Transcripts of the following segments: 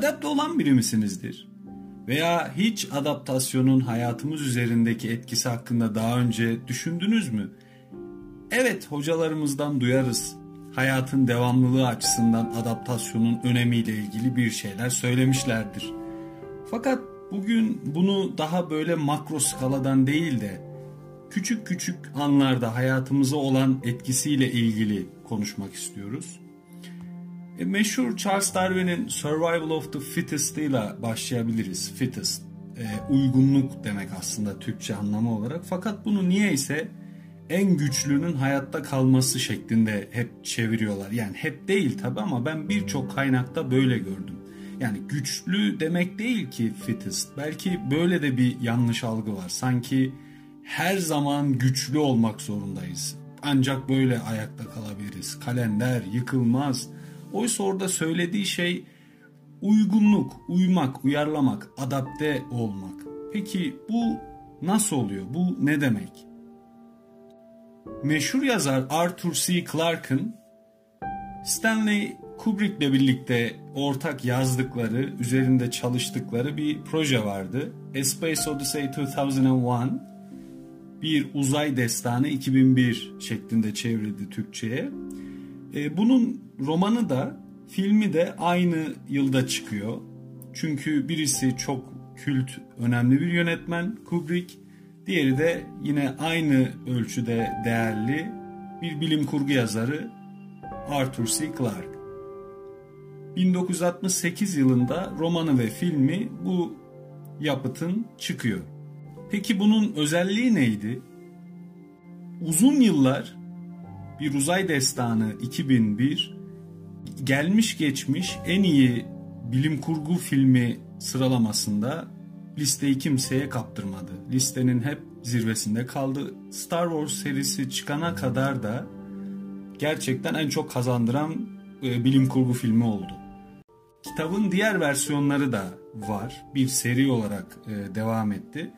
adapte olan biri misinizdir? Veya hiç adaptasyonun hayatımız üzerindeki etkisi hakkında daha önce düşündünüz mü? Evet hocalarımızdan duyarız. Hayatın devamlılığı açısından adaptasyonun önemiyle ilgili bir şeyler söylemişlerdir. Fakat bugün bunu daha böyle makro skaladan değil de küçük küçük anlarda hayatımıza olan etkisiyle ilgili konuşmak istiyoruz. E, meşhur Charles Darwin'in Survival of the Fittest ile başlayabiliriz. Fittest, e, uygunluk demek aslında Türkçe anlamı olarak. Fakat bunu niye ise en güçlünün hayatta kalması şeklinde hep çeviriyorlar. Yani hep değil tabi ama ben birçok kaynakta böyle gördüm. Yani güçlü demek değil ki fittest. Belki böyle de bir yanlış algı var. Sanki her zaman güçlü olmak zorundayız. Ancak böyle ayakta kalabiliriz. Kalender yıkılmaz. Oysa orada söylediği şey uygunluk, uymak, uyarlamak, adapte olmak. Peki bu nasıl oluyor? Bu ne demek? Meşhur yazar Arthur C. Clarke'ın Stanley Kubrick'le birlikte ortak yazdıkları, üzerinde çalıştıkları bir proje vardı. A Space Odyssey 2001 bir uzay destanı 2001 şeklinde çevrildi Türkçe'ye. E, bunun romanı da filmi de aynı yılda çıkıyor. Çünkü birisi çok kült, önemli bir yönetmen Kubrick. Diğeri de yine aynı ölçüde değerli bir bilim kurgu yazarı Arthur C. Clarke. 1968 yılında romanı ve filmi bu yapıtın çıkıyor. Peki bunun özelliği neydi? Uzun yıllar bir uzay destanı 2001 gelmiş geçmiş en iyi bilim kurgu filmi sıralamasında listeyi kimseye kaptırmadı. Listenin hep zirvesinde kaldı. Star Wars serisi çıkana kadar da gerçekten en çok kazandıran e, bilim kurgu filmi oldu. Kitabın diğer versiyonları da var. Bir seri olarak e, devam etti.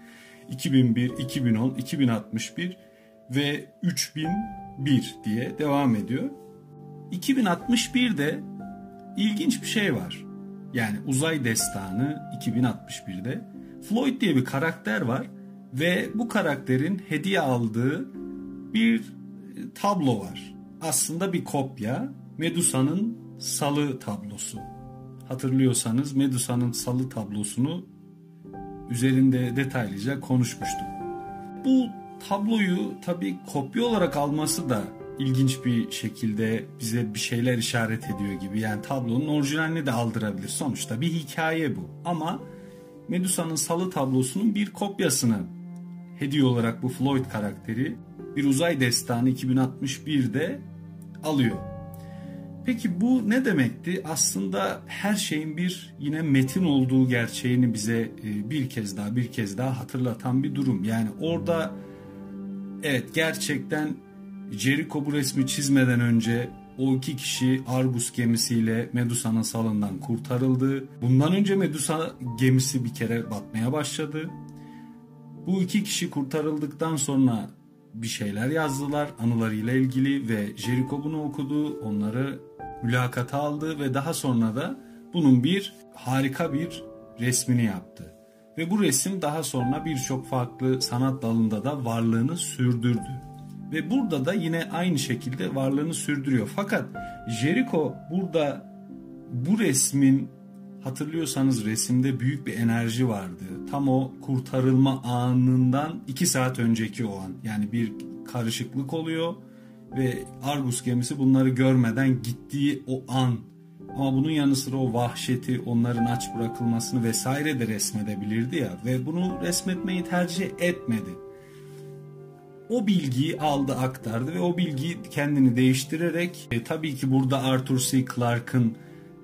2001, 2010, 2061 ve 3001 diye devam ediyor. 2061'de ilginç bir şey var. Yani uzay destanı 2061'de Floyd diye bir karakter var ve bu karakterin hediye aldığı bir tablo var. Aslında bir kopya Medusa'nın salı tablosu. Hatırlıyorsanız Medusa'nın salı tablosunu üzerinde detaylıca konuşmuştuk. Bu tabloyu tabii kopya olarak alması da ilginç bir şekilde bize bir şeyler işaret ediyor gibi. Yani tablonun orijinalini de aldırabilir. Sonuçta bir hikaye bu. Ama Medusa'nın salı tablosunun bir kopyasını hediye olarak bu Floyd karakteri bir uzay destanı 2061'de alıyor. Peki bu ne demekti? Aslında her şeyin bir yine metin olduğu gerçeğini bize e, bir kez daha bir kez daha hatırlatan bir durum. Yani orada evet gerçekten Jericho bu resmi çizmeden önce o iki kişi Argus gemisiyle Medusa'nın salından kurtarıldı. Bundan önce Medusa gemisi bir kere batmaya başladı. Bu iki kişi kurtarıldıktan sonra bir şeyler yazdılar anılarıyla ilgili ve Jericho bunu okudu, onları mülakata aldı ve daha sonra da bunun bir harika bir resmini yaptı. Ve bu resim daha sonra birçok farklı sanat dalında da varlığını sürdürdü. Ve burada da yine aynı şekilde varlığını sürdürüyor. Fakat Jericho burada bu resmin hatırlıyorsanız resimde büyük bir enerji vardı. Tam o kurtarılma anından iki saat önceki o an. Yani bir karışıklık oluyor ve Argus gemisi bunları görmeden gittiği o an. Ama bunun yanı sıra o vahşeti, onların aç bırakılmasını vesaire de resmedebilirdi ya ve bunu resmetmeyi tercih etmedi. O bilgiyi aldı, aktardı ve o bilgiyi kendini değiştirerek e, tabii ki burada Arthur C. Clarke'ın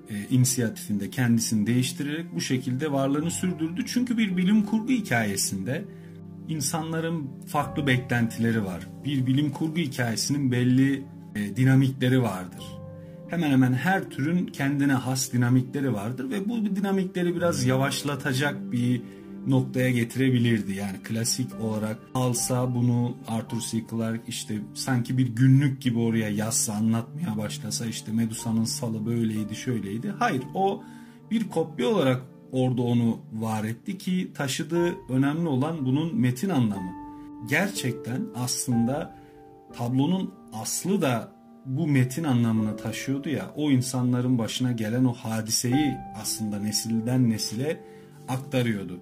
e, inisiyatifinde kendisini değiştirerek bu şekilde varlığını sürdürdü. Çünkü bir bilim kurgu hikayesinde insanların farklı beklentileri var. Bir bilim kurgu hikayesinin belli e, dinamikleri vardır. Hemen hemen her türün kendine has dinamikleri vardır ve bu dinamikleri biraz yavaşlatacak bir noktaya getirebilirdi. Yani klasik olarak alsa bunu Arthur C. Clarke işte sanki bir günlük gibi oraya yazsa anlatmaya başlasa işte Medusa'nın salı böyleydi şöyleydi. Hayır o bir kopya olarak orada onu var etti ki taşıdığı önemli olan bunun metin anlamı. Gerçekten aslında tablonun aslı da bu metin anlamını taşıyordu ya o insanların başına gelen o hadiseyi aslında nesilden nesile aktarıyordu.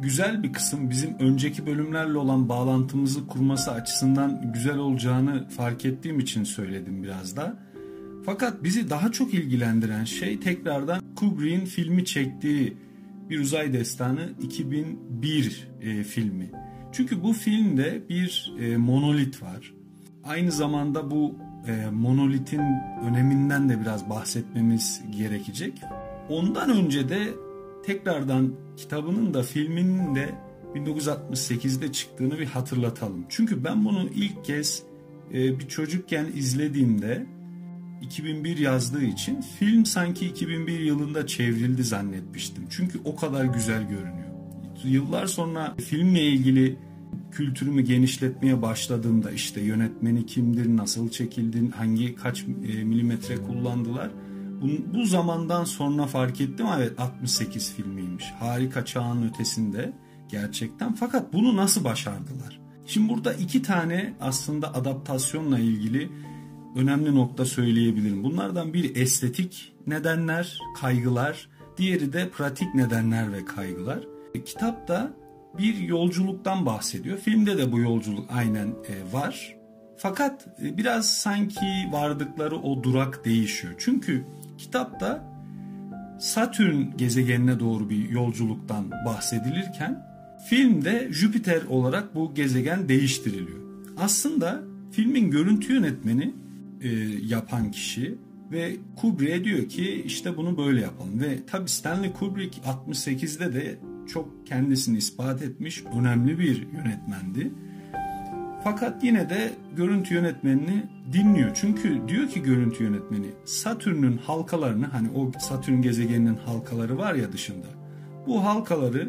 Güzel bir kısım bizim önceki bölümlerle olan bağlantımızı kurması açısından güzel olacağını fark ettiğim için söyledim biraz da. Fakat bizi daha çok ilgilendiren şey tekrardan Kubrick'in filmi çektiği Bir Uzay Destanı 2001 e, filmi. Çünkü bu filmde bir e, monolit var. Aynı zamanda bu e, monolitin öneminden de biraz bahsetmemiz gerekecek. Ondan önce de tekrardan kitabının da filminin de 1968'de çıktığını bir hatırlatalım. Çünkü ben bunu ilk kez e, bir çocukken izlediğimde 2001 yazdığı için film sanki 2001 yılında çevrildi zannetmiştim. Çünkü o kadar güzel görünüyor. Yıllar sonra filmle ilgili kültürümü genişletmeye başladığımda işte yönetmeni kimdir, nasıl çekildin, hangi kaç e, milimetre kullandılar. Bu, bu zamandan sonra fark ettim evet 68 filmiymiş. Harika çağın ötesinde gerçekten. Fakat bunu nasıl başardılar? Şimdi burada iki tane aslında adaptasyonla ilgili önemli nokta söyleyebilirim. Bunlardan biri estetik nedenler, kaygılar, diğeri de pratik nedenler ve kaygılar. E, kitapta bir yolculuktan bahsediyor. Filmde de bu yolculuk aynen e, var. Fakat e, biraz sanki vardıkları o durak değişiyor. Çünkü kitapta Satürn gezegenine doğru bir yolculuktan bahsedilirken filmde Jüpiter olarak bu gezegen değiştiriliyor. Aslında filmin görüntü yönetmeni e, yapan kişi ve Kubrick'e diyor ki işte bunu böyle yapalım. Ve tabi Stanley Kubrick 68'de de çok kendisini ispat etmiş önemli bir yönetmendi. Fakat yine de görüntü yönetmenini dinliyor. Çünkü diyor ki görüntü yönetmeni Satürn'ün halkalarını hani o Satürn gezegeninin halkaları var ya dışında. Bu halkaları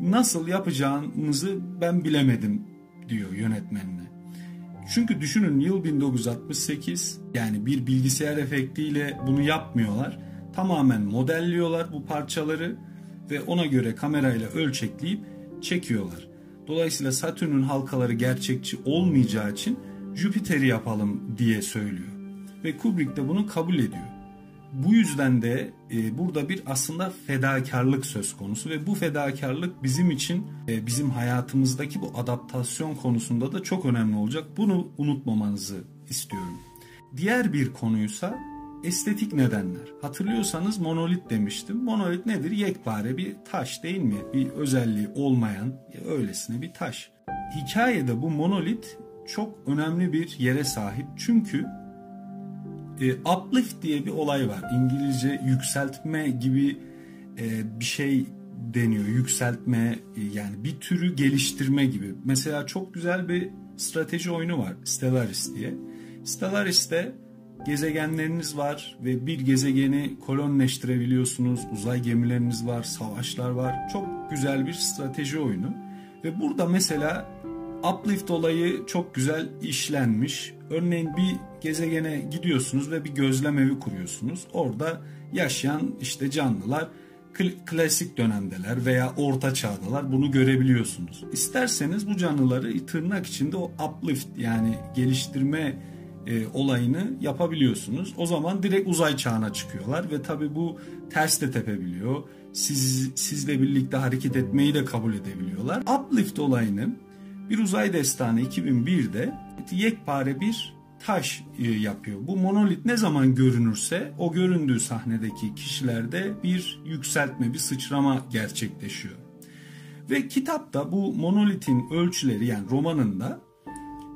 nasıl yapacağınızı ben bilemedim diyor yönetmenine. Çünkü düşünün yıl 1968 yani bir bilgisayar efektiyle bunu yapmıyorlar. Tamamen modelliyorlar bu parçaları ve ona göre kamerayla ölçekleyip çekiyorlar. Dolayısıyla Satürn'ün halkaları gerçekçi olmayacağı için Jüpiter'i yapalım diye söylüyor. Ve Kubrick de bunu kabul ediyor. Bu yüzden de e, burada bir aslında fedakarlık söz konusu ve bu fedakarlık bizim için e, bizim hayatımızdaki bu adaptasyon konusunda da çok önemli olacak. Bunu unutmamanızı istiyorum. Diğer bir konuysa estetik nedenler. Hatırlıyorsanız monolit demiştim. Monolit nedir? Yekpare bir taş değil mi? Bir özelliği olmayan öylesine bir taş. Hikayede bu monolit çok önemli bir yere sahip. Çünkü e, uplift diye bir olay var. İngilizce yükseltme gibi e, bir şey deniyor. Yükseltme e, yani bir türü geliştirme gibi. Mesela çok güzel bir strateji oyunu var. Stellaris diye. Stellaris'te gezegenleriniz var ve bir gezegeni kolonleştirebiliyorsunuz. Uzay gemileriniz var, savaşlar var. Çok güzel bir strateji oyunu. Ve burada mesela uplift olayı çok güzel işlenmiş. Örneğin bir gezegene gidiyorsunuz ve bir gözlem evi kuruyorsunuz. Orada yaşayan işte canlılar klasik dönemdeler veya orta çağdalar bunu görebiliyorsunuz. İsterseniz bu canlıları tırnak içinde o uplift yani geliştirme e, olayını yapabiliyorsunuz. O zaman direkt uzay çağına çıkıyorlar ve tabi bu ters de tepebiliyor. Siz, sizle birlikte hareket etmeyi de kabul edebiliyorlar. Uplift olayını bir uzay destanı 2001'de yekpare bir taş e, yapıyor. Bu monolit ne zaman görünürse o göründüğü sahnedeki kişilerde bir yükseltme, bir sıçrama gerçekleşiyor. Ve kitapta bu monolitin ölçüleri yani romanında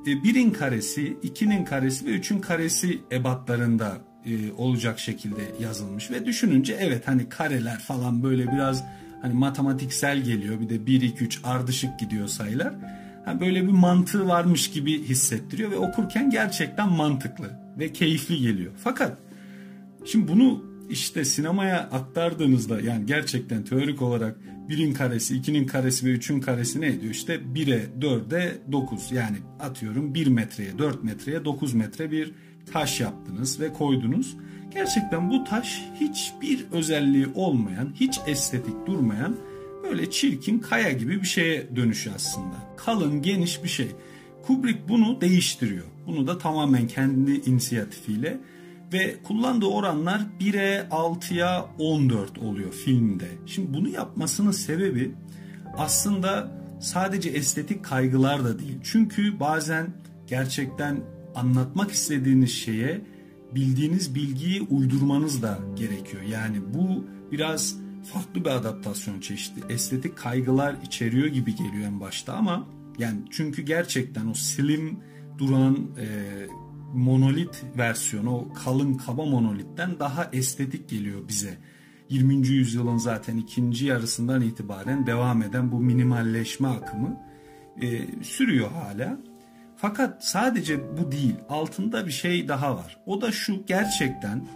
e, birin karesi, ikinin karesi ve üçün karesi ebatlarında e, olacak şekilde yazılmış. Ve düşününce evet hani kareler falan böyle biraz hani matematiksel geliyor. Bir de 1, 2, 3 ardışık gidiyor sayılar. Ha, böyle bir mantığı varmış gibi hissettiriyor ve okurken gerçekten mantıklı ve keyifli geliyor. Fakat şimdi bunu işte sinemaya aktardığınızda yani gerçekten teorik olarak birin karesi, ikinin karesi ve üçün karesi ne ediyor? İşte 1'e, 4'e 9 yani atıyorum 1 metreye, 4 metreye 9 metre bir taş yaptınız ve koydunuz. Gerçekten bu taş hiçbir özelliği olmayan, hiç estetik durmayan böyle çirkin kaya gibi bir şeye dönüşüyor aslında. Kalın, geniş bir şey. Kubrick bunu değiştiriyor. Bunu da tamamen kendi inisiyatifiyle ve kullandığı oranlar 1'e 6'ya 14 oluyor filmde. Şimdi bunu yapmasının sebebi aslında sadece estetik kaygılar da değil. Çünkü bazen gerçekten anlatmak istediğiniz şeye bildiğiniz bilgiyi uydurmanız da gerekiyor. Yani bu biraz farklı bir adaptasyon çeşidi. Estetik kaygılar içeriyor gibi geliyor en başta ama yani çünkü gerçekten o slim duran e, monolit versiyonu o kalın kaba monolitten daha estetik geliyor bize. 20. yüzyılın zaten ikinci yarısından itibaren devam eden bu minimalleşme akımı e, sürüyor hala. Fakat sadece bu değil altında bir şey daha var. O da şu gerçekten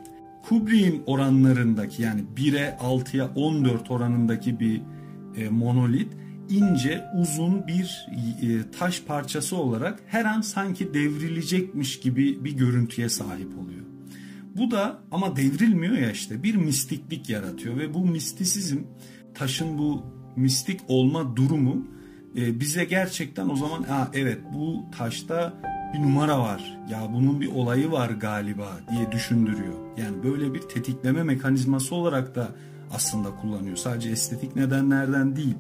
Kubrick'in oranlarındaki yani 1'e 6'ya 14 oranındaki bir e, monolit ince uzun bir e, taş parçası olarak her an sanki devrilecekmiş gibi bir görüntüye sahip oluyor. Bu da ama devrilmiyor ya işte bir mistiklik yaratıyor ve bu mistisizm taşın bu mistik olma durumu e, bize gerçekten o zaman Aa, evet bu taşta bir numara var ya bunun bir olayı var galiba diye düşündürüyor. Yani böyle bir tetikleme mekanizması olarak da aslında kullanıyor. Sadece estetik nedenlerden değil.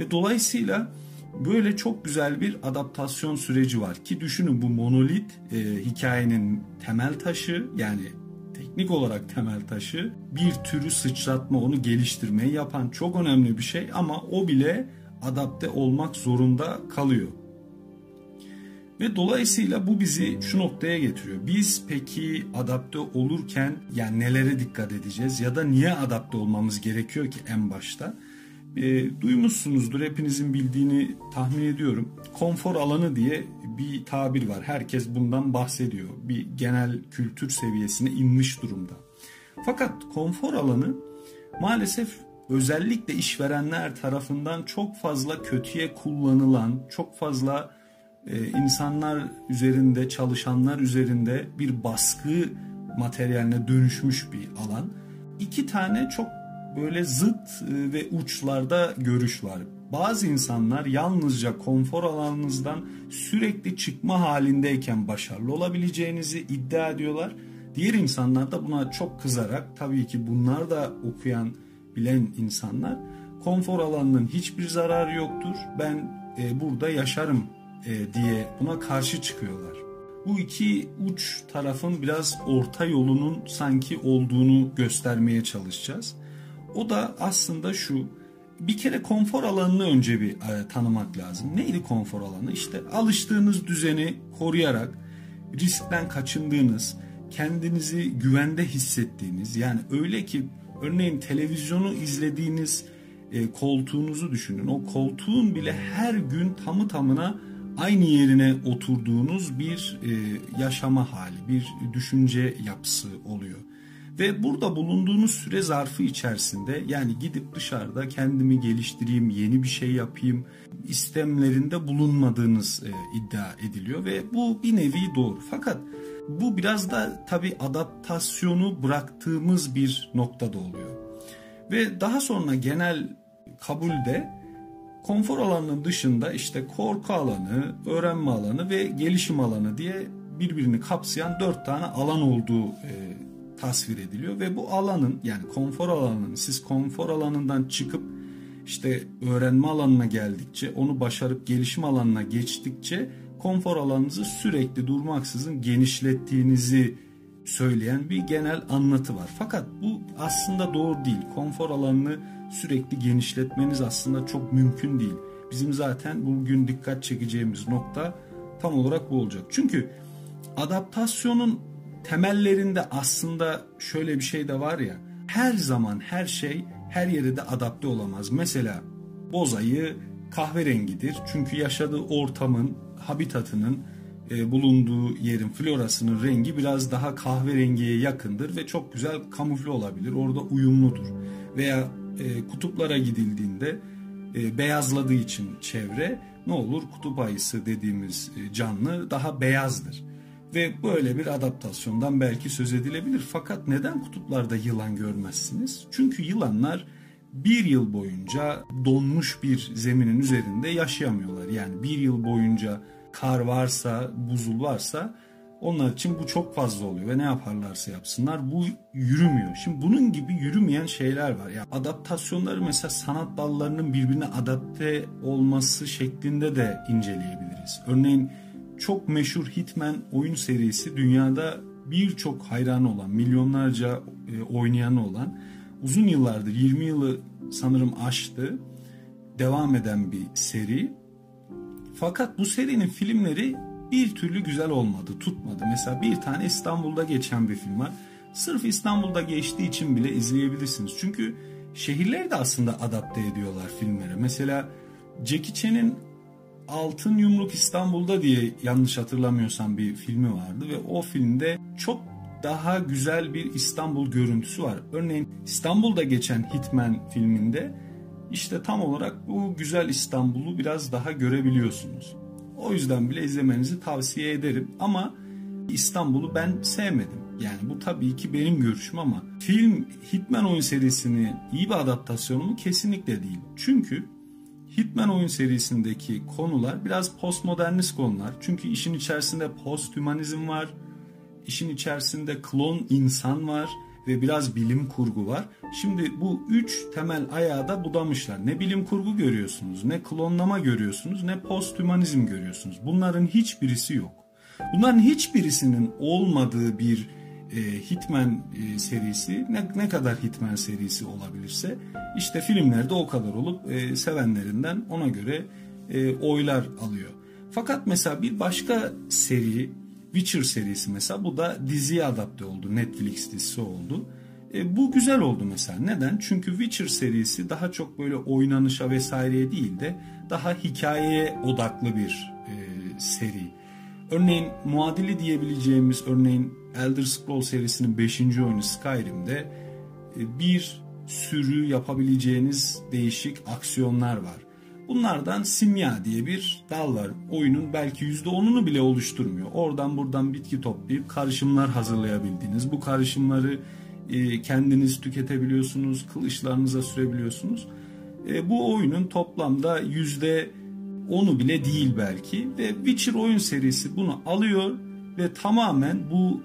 Ve dolayısıyla böyle çok güzel bir adaptasyon süreci var ki düşünün bu monolit e, hikayenin temel taşı yani teknik olarak temel taşı bir türü sıçratma onu geliştirmeyi yapan çok önemli bir şey ama o bile adapte olmak zorunda kalıyor. Ve dolayısıyla bu bizi şu noktaya getiriyor. Biz peki adapte olurken yani nelere dikkat edeceğiz ya da niye adapte olmamız gerekiyor ki en başta? E, duymuşsunuzdur hepinizin bildiğini tahmin ediyorum. Konfor alanı diye bir tabir var. Herkes bundan bahsediyor. Bir genel kültür seviyesine inmiş durumda. Fakat konfor alanı maalesef özellikle işverenler tarafından çok fazla kötüye kullanılan, çok fazla e, insanlar üzerinde, çalışanlar üzerinde bir baskı materyaline dönüşmüş bir alan. İki tane çok böyle zıt e, ve uçlarda görüş var. Bazı insanlar yalnızca konfor alanınızdan sürekli çıkma halindeyken başarılı olabileceğinizi iddia ediyorlar. Diğer insanlar da buna çok kızarak tabii ki bunlar da okuyan, bilen insanlar konfor alanının hiçbir zararı yoktur. Ben e, burada yaşarım e, diye buna karşı çıkıyorlar. Bu iki uç tarafın biraz orta yolunun sanki olduğunu göstermeye çalışacağız. O da aslında şu. Bir kere konfor alanını önce bir e, tanımak lazım. Neydi konfor alanı? İşte alıştığınız düzeni koruyarak riskten kaçındığınız, kendinizi güvende hissettiğiniz yani öyle ki örneğin televizyonu izlediğiniz e, koltuğunuzu düşünün. O koltuğun bile her gün tamı tamına aynı yerine oturduğunuz bir e, yaşama hali, bir düşünce yapısı oluyor. Ve burada bulunduğunuz süre zarfı içerisinde yani gidip dışarıda kendimi geliştireyim, yeni bir şey yapayım istemlerinde bulunmadığınız e, iddia ediliyor ve bu bir nevi doğru. Fakat bu biraz da tabi adaptasyonu bıraktığımız bir noktada oluyor. Ve daha sonra genel kabulde konfor alanının dışında işte korku alanı, öğrenme alanı ve gelişim alanı diye birbirini kapsayan dört tane alan olduğu e, tasvir ediliyor ve bu alanın yani konfor alanının siz konfor alanından çıkıp işte öğrenme alanına geldikçe onu başarıp gelişim alanına geçtikçe konfor alanınızı sürekli durmaksızın genişlettiğinizi söyleyen bir genel anlatı var. Fakat bu aslında doğru değil. Konfor alanını sürekli genişletmeniz aslında çok mümkün değil. Bizim zaten bugün dikkat çekeceğimiz nokta tam olarak bu olacak. Çünkü adaptasyonun temellerinde aslında şöyle bir şey de var ya. Her zaman her şey her yere de adapte olamaz. Mesela bozayı kahverengidir. Çünkü yaşadığı ortamın, habitatının e, bulunduğu yerin florasının rengi biraz daha kahverengiye yakındır ve çok güzel kamufle olabilir. Orada uyumludur. Veya e, kutuplara gidildiğinde e, beyazladığı için çevre ne olur? Kutup ayısı dediğimiz e, canlı daha beyazdır. Ve böyle bir adaptasyondan belki söz edilebilir. Fakat neden kutuplarda yılan görmezsiniz? Çünkü yılanlar bir yıl boyunca donmuş bir zeminin üzerinde yaşayamıyorlar. Yani bir yıl boyunca kar varsa, buzul varsa onlar için bu çok fazla oluyor ve ne yaparlarsa yapsınlar bu yürümüyor. Şimdi bunun gibi yürümeyen şeyler var. Yani adaptasyonları mesela sanat dallarının birbirine adapte olması şeklinde de inceleyebiliriz. Örneğin çok meşhur Hitman oyun serisi dünyada birçok hayranı olan, milyonlarca e, oynayanı olan uzun yıllardır 20 yılı sanırım aştı devam eden bir seri. Fakat bu serinin filmleri bir türlü güzel olmadı, tutmadı. Mesela bir tane İstanbul'da geçen bir film var. Sırf İstanbul'da geçtiği için bile izleyebilirsiniz. Çünkü şehirleri de aslında adapte ediyorlar filmlere. Mesela Jackie Chan'in Altın Yumruk İstanbul'da diye yanlış hatırlamıyorsam bir filmi vardı ve o filmde çok daha güzel bir İstanbul görüntüsü var. Örneğin İstanbul'da geçen Hitman filminde işte tam olarak bu güzel İstanbul'u biraz daha görebiliyorsunuz. O yüzden bile izlemenizi tavsiye ederim ama İstanbul'u ben sevmedim. Yani bu tabii ki benim görüşüm ama film Hitman oyun serisini iyi bir adaptasyonu mu? Kesinlikle değil. Çünkü Hitman oyun serisindeki konular biraz postmodernist konular. Çünkü işin içerisinde posthumanizm var. işin içerisinde klon insan var ve biraz bilim kurgu var. Şimdi bu üç temel ayağı da budamışlar. Ne bilim kurgu görüyorsunuz, ne klonlama görüyorsunuz, ne posthumanizm görüyorsunuz. Bunların hiçbirisi yok. Bunların hiçbirisinin olmadığı bir e, Hitman e, serisi ne, ne kadar Hitman serisi olabilirse işte filmlerde o kadar olup e, sevenlerinden ona göre e, oylar alıyor. Fakat mesela bir başka seri Witcher serisi mesela bu da diziye adapte oldu. Netflix dizisi oldu. E, bu güzel oldu mesela. Neden? Çünkü Witcher serisi daha çok böyle oynanışa vesaireye değil de daha hikayeye odaklı bir e, seri. Örneğin muadili diyebileceğimiz örneğin Elder Scrolls serisinin 5. oyunu Skyrim'de e, bir sürü yapabileceğiniz değişik aksiyonlar var. Bunlardan simya diye bir dal var. Oyunun belki %10'unu bile oluşturmuyor. Oradan buradan bitki toplayıp karışımlar hazırlayabildiğiniz, bu karışımları e, kendiniz tüketebiliyorsunuz, kılıçlarınıza sürebiliyorsunuz. E, bu oyunun toplamda %10'u bile değil belki ve Witcher oyun serisi bunu alıyor ve tamamen bu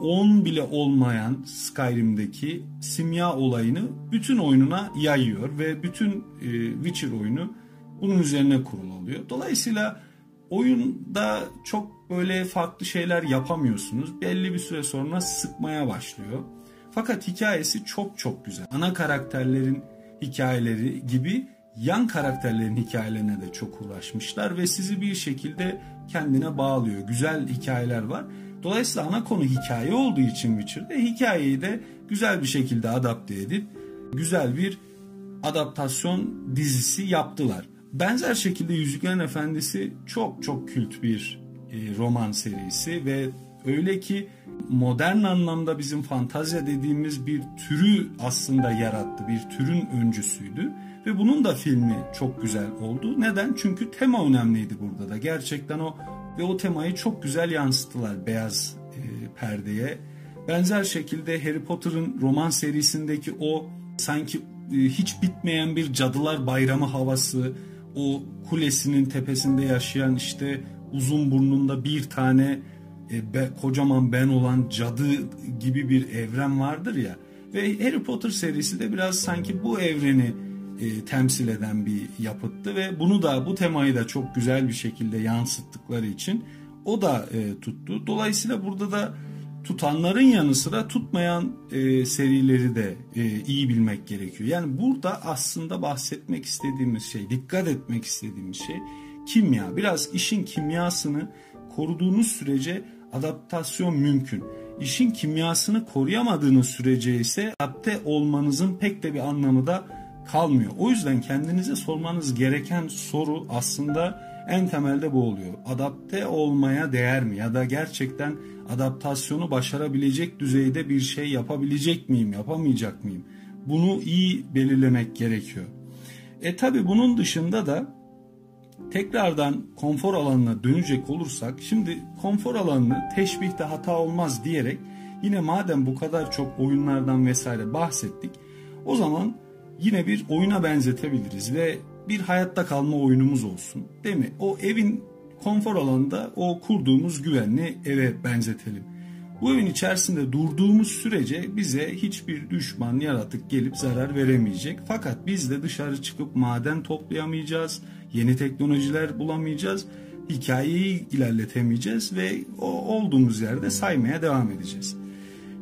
10 bile olmayan Skyrim'deki simya olayını bütün oyununa yayıyor ve bütün e, Witcher oyunu bunun üzerine kurulu oluyor. Dolayısıyla oyunda çok böyle farklı şeyler yapamıyorsunuz. Belli bir süre sonra sıkmaya başlıyor. Fakat hikayesi çok çok güzel. Ana karakterlerin hikayeleri gibi yan karakterlerin hikayelerine de çok uğraşmışlar ve sizi bir şekilde kendine bağlıyor. Güzel hikayeler var. Dolayısıyla ana konu hikaye olduğu için Witcher'de hikayeyi de güzel bir şekilde adapte edip güzel bir adaptasyon dizisi yaptılar. Benzer şekilde Yüzüklerin Efendisi çok çok kült bir e, roman serisi ve öyle ki modern anlamda bizim fantazya dediğimiz bir türü aslında yarattı. Bir türün öncüsüydü ve bunun da filmi çok güzel oldu. Neden? Çünkü tema önemliydi burada da. Gerçekten o ve o temayı çok güzel yansıttılar beyaz e, perdeye. Benzer şekilde Harry Potter'ın roman serisindeki o sanki e, hiç bitmeyen bir cadılar bayramı havası, o kulesinin tepesinde yaşayan işte uzun burnunda bir tane e, be, kocaman ben olan cadı gibi bir evren vardır ya. Ve Harry Potter serisi de biraz sanki bu evreni e, temsil eden bir yapıttı ve bunu da bu temayı da çok güzel bir şekilde yansıttıkları için o da e, tuttu. Dolayısıyla burada da tutanların yanı sıra tutmayan e, serileri de e, iyi bilmek gerekiyor. Yani burada aslında bahsetmek istediğimiz şey, dikkat etmek istediğimiz şey kimya. Biraz işin kimyasını koruduğunuz sürece adaptasyon mümkün. İşin kimyasını koruyamadığınız sürece ise adapte olmanızın pek de bir anlamı da kalmıyor. O yüzden kendinize sormanız gereken soru aslında en temelde bu oluyor. Adapte olmaya değer mi ya da gerçekten adaptasyonu başarabilecek düzeyde bir şey yapabilecek miyim, yapamayacak mıyım? Bunu iyi belirlemek gerekiyor. E tabi bunun dışında da tekrardan konfor alanına dönecek olursak şimdi konfor alanını teşbihte hata olmaz diyerek yine madem bu kadar çok oyunlardan vesaire bahsettik o zaman yine bir oyuna benzetebiliriz ve bir hayatta kalma oyunumuz olsun. Değil mi? O evin konfor alanında o kurduğumuz güvenli eve benzetelim. Bu evin içerisinde durduğumuz sürece bize hiçbir düşman, yaratık gelip zarar veremeyecek. Fakat biz de dışarı çıkıp maden toplayamayacağız, yeni teknolojiler bulamayacağız, hikayeyi ilerletemeyeceğiz ve o olduğumuz yerde saymaya devam edeceğiz.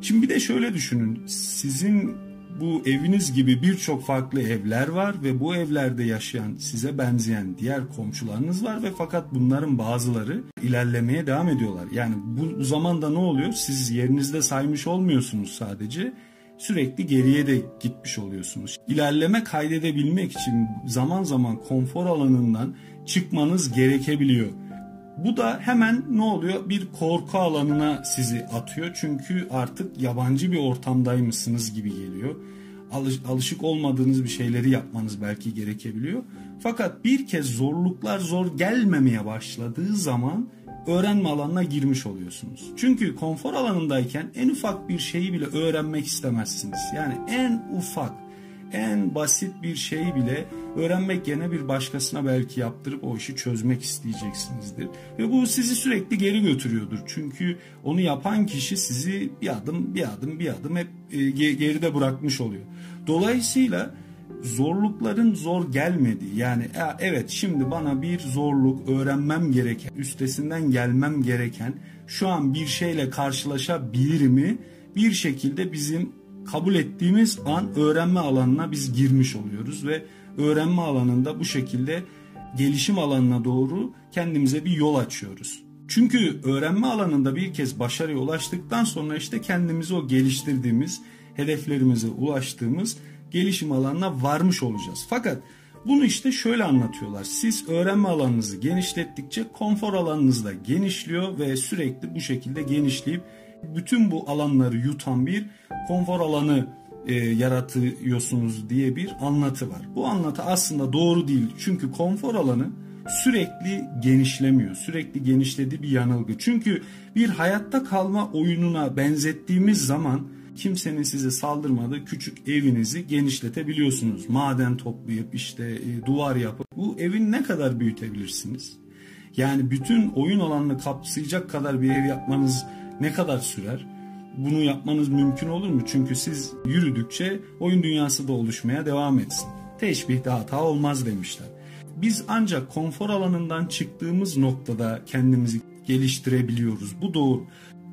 Şimdi bir de şöyle düşünün. Sizin bu eviniz gibi birçok farklı evler var ve bu evlerde yaşayan size benzeyen diğer komşularınız var ve fakat bunların bazıları ilerlemeye devam ediyorlar. Yani bu zamanda ne oluyor? Siz yerinizde saymış olmuyorsunuz sadece sürekli geriye de gitmiş oluyorsunuz. İlerleme kaydedebilmek için zaman zaman konfor alanından çıkmanız gerekebiliyor. Bu da hemen ne oluyor? Bir korku alanına sizi atıyor. Çünkü artık yabancı bir ortamdaymışsınız gibi geliyor. Alış, alışık olmadığınız bir şeyleri yapmanız belki gerekebiliyor. Fakat bir kez zorluklar zor gelmemeye başladığı zaman öğrenme alanına girmiş oluyorsunuz. Çünkü konfor alanındayken en ufak bir şeyi bile öğrenmek istemezsiniz. Yani en ufak en basit bir şeyi bile öğrenmek yerine bir başkasına belki yaptırıp o işi çözmek isteyeceksinizdir. Ve bu sizi sürekli geri götürüyordur. Çünkü onu yapan kişi sizi bir adım bir adım bir adım hep e, geride bırakmış oluyor. Dolayısıyla zorlukların zor gelmediği yani evet şimdi bana bir zorluk öğrenmem gereken üstesinden gelmem gereken şu an bir şeyle karşılaşabilir mi bir şekilde bizim kabul ettiğimiz an öğrenme alanına biz girmiş oluyoruz ve öğrenme alanında bu şekilde gelişim alanına doğru kendimize bir yol açıyoruz. Çünkü öğrenme alanında bir kez başarıya ulaştıktan sonra işte kendimizi o geliştirdiğimiz, hedeflerimize ulaştığımız gelişim alanına varmış olacağız. Fakat bunu işte şöyle anlatıyorlar. Siz öğrenme alanınızı genişlettikçe konfor alanınız da genişliyor ve sürekli bu şekilde genişleyip bütün bu alanları yutan bir konfor alanı e, yaratıyorsunuz diye bir anlatı var. Bu anlatı aslında doğru değil. Çünkü konfor alanı sürekli genişlemiyor. Sürekli genişlediği bir yanılgı. Çünkü bir hayatta kalma oyununa benzettiğimiz zaman kimsenin size saldırmadığı küçük evinizi genişletebiliyorsunuz. Maden toplayıp işte e, duvar yapıp bu evin ne kadar büyütebilirsiniz? Yani bütün oyun alanını kapsayacak kadar bir ev yapmanız ne kadar sürer? Bunu yapmanız mümkün olur mu? Çünkü siz yürüdükçe oyun dünyası da oluşmaya devam etsin. Teşbihde hata olmaz demişler. Biz ancak konfor alanından çıktığımız noktada kendimizi geliştirebiliyoruz. Bu doğru.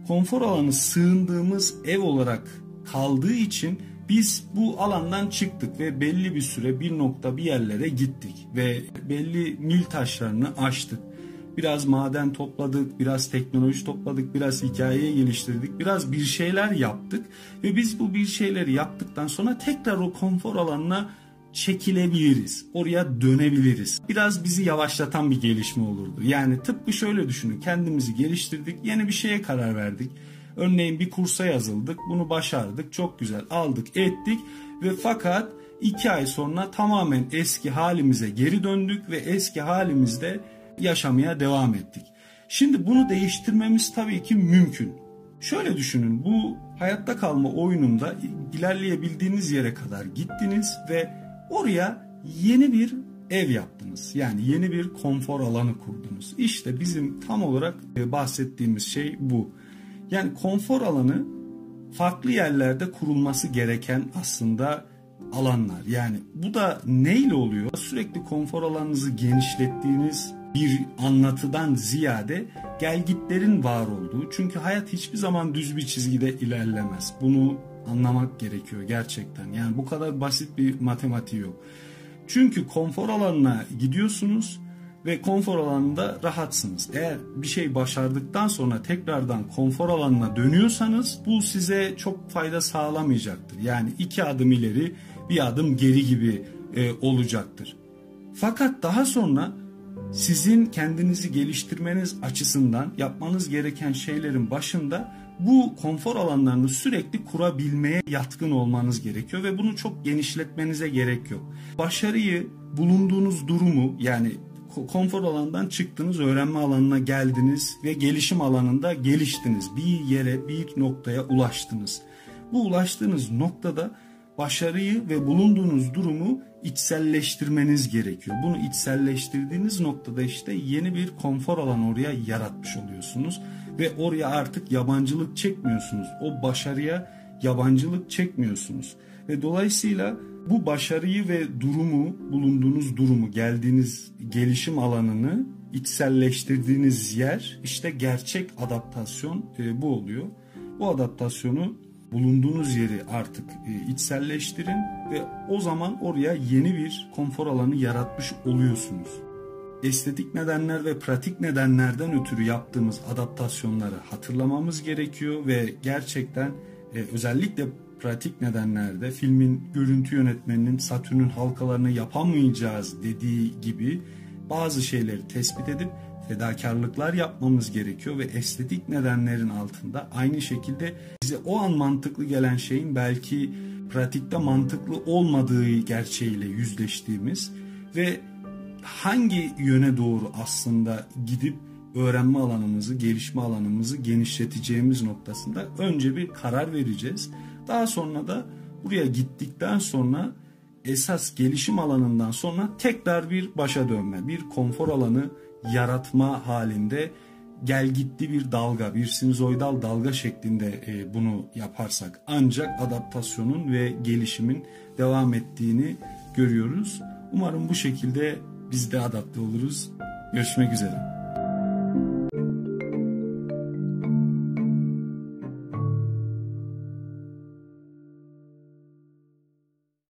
Konfor alanı sığındığımız ev olarak kaldığı için biz bu alandan çıktık ve belli bir süre bir nokta bir yerlere gittik ve belli mil taşlarını aştık. Biraz maden topladık, biraz teknoloji topladık, biraz hikayeyi geliştirdik, biraz bir şeyler yaptık ve biz bu bir şeyleri yaptıktan sonra tekrar o konfor alanına çekilebiliriz. Oraya dönebiliriz. Biraz bizi yavaşlatan bir gelişme olurdu. Yani tıpkı şöyle düşünün. Kendimizi geliştirdik, yeni bir şeye karar verdik. Örneğin bir kursa yazıldık, bunu başardık, çok güzel aldık, ettik ve fakat iki ay sonra tamamen eski halimize geri döndük ve eski halimizde yaşamaya devam ettik. Şimdi bunu değiştirmemiz tabii ki mümkün. Şöyle düşünün bu hayatta kalma oyununda ilerleyebildiğiniz yere kadar gittiniz ve oraya yeni bir ev yaptınız. Yani yeni bir konfor alanı kurdunuz. İşte bizim tam olarak e, bahsettiğimiz şey bu. Yani konfor alanı farklı yerlerde kurulması gereken aslında alanlar. Yani bu da neyle oluyor? Sürekli konfor alanınızı genişlettiğiniz bir anlatıdan ziyade gelgitlerin var olduğu. Çünkü hayat hiçbir zaman düz bir çizgide ilerlemez. Bunu anlamak gerekiyor gerçekten. Yani bu kadar basit bir matematiği yok. Çünkü konfor alanına gidiyorsunuz ve konfor alanında rahatsınız. Eğer bir şey başardıktan sonra tekrardan konfor alanına dönüyorsanız bu size çok fayda sağlamayacaktır. Yani iki adım ileri bir adım geri gibi e, olacaktır. Fakat daha sonra sizin kendinizi geliştirmeniz açısından yapmanız gereken şeylerin başında bu konfor alanlarını sürekli kurabilmeye yatkın olmanız gerekiyor ve bunu çok genişletmenize gerek yok. Başarıyı, bulunduğunuz durumu yani konfor alanından çıktınız, öğrenme alanına geldiniz ve gelişim alanında geliştiniz. Bir yere, bir noktaya ulaştınız. Bu ulaştığınız noktada başarıyı ve bulunduğunuz durumu içselleştirmeniz gerekiyor. Bunu içselleştirdiğiniz noktada işte yeni bir konfor alanı oraya yaratmış oluyorsunuz ve oraya artık yabancılık çekmiyorsunuz. O başarıya yabancılık çekmiyorsunuz. Ve dolayısıyla bu başarıyı ve durumu, bulunduğunuz durumu, geldiğiniz gelişim alanını içselleştirdiğiniz yer işte gerçek adaptasyon e, bu oluyor. Bu adaptasyonu bulunduğunuz yeri artık e, içselleştirin ve o zaman oraya yeni bir konfor alanı yaratmış oluyorsunuz. Estetik nedenler ve pratik nedenlerden ötürü yaptığımız adaptasyonları hatırlamamız gerekiyor ve gerçekten e, özellikle pratik nedenlerde filmin görüntü yönetmeninin Satürn'ün halkalarını yapamayacağız dediği gibi bazı şeyleri tespit edip fedakarlıklar yapmamız gerekiyor ve estetik nedenlerin altında aynı şekilde bize o an mantıklı gelen şeyin belki pratikte mantıklı olmadığı gerçeğiyle yüzleştiğimiz ve hangi yöne doğru aslında gidip öğrenme alanımızı, gelişme alanımızı genişleteceğimiz noktasında önce bir karar vereceğiz. Daha sonra da buraya gittikten sonra esas gelişim alanından sonra tekrar bir başa dönme, bir konfor alanı yaratma halinde gel gitti bir dalga, bir sinüzoidal dalga şeklinde e, bunu yaparsak ancak adaptasyonun ve gelişimin devam ettiğini görüyoruz. Umarım bu şekilde biz de adapte oluruz. Görüşmek üzere.